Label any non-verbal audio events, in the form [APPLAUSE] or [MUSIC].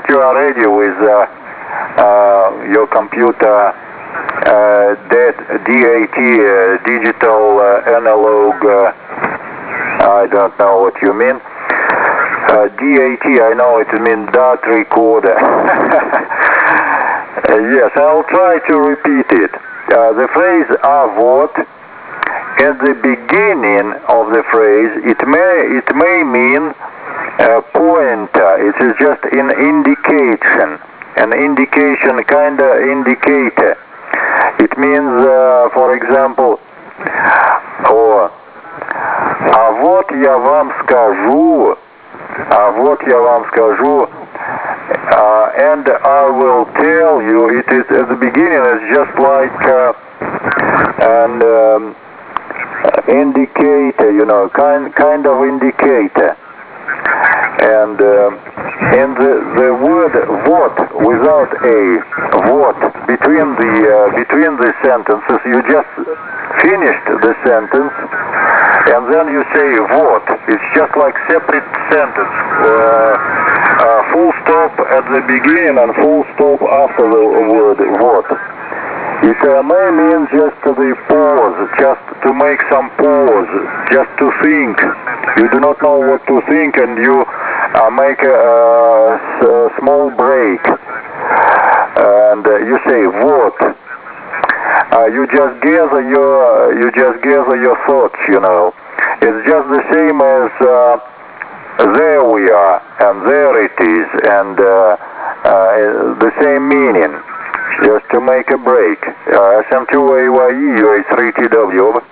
think you are ready with uh, uh, your computer uh, that DAT, digital analog, I don't know what you mean. DAT, I know it means dot recorder. [LAUGHS] Yes, I'll try to repeat it. The phrase avot, at the beginning of the phrase, it may, it may mean a pointer It is just an indication, an indication, kind of indicator. It means, uh, for example, о, а вот я вам скажу, а вот я вам скажу, uh, and I will tell you, it is at the beginning, it's just like uh, an um, indicator, you know, kind, kind of indicator. Without a what between the uh, between the sentences? You just finished the sentence and then you say what? It's just like separate sentence uh, uh, full stop at the beginning and full stop after the word what. It uh, may mean just the pause just to make some pause just to think? You do not know what to think and you uh, make a, a, a small break and uh, you say what? Uh, you just gather your you just gather your thoughts you know. It's just the same as uh, there we are and there it is and uh, uh, the same meaning. Just to make a break. Uh, SM2AYE UA3TW over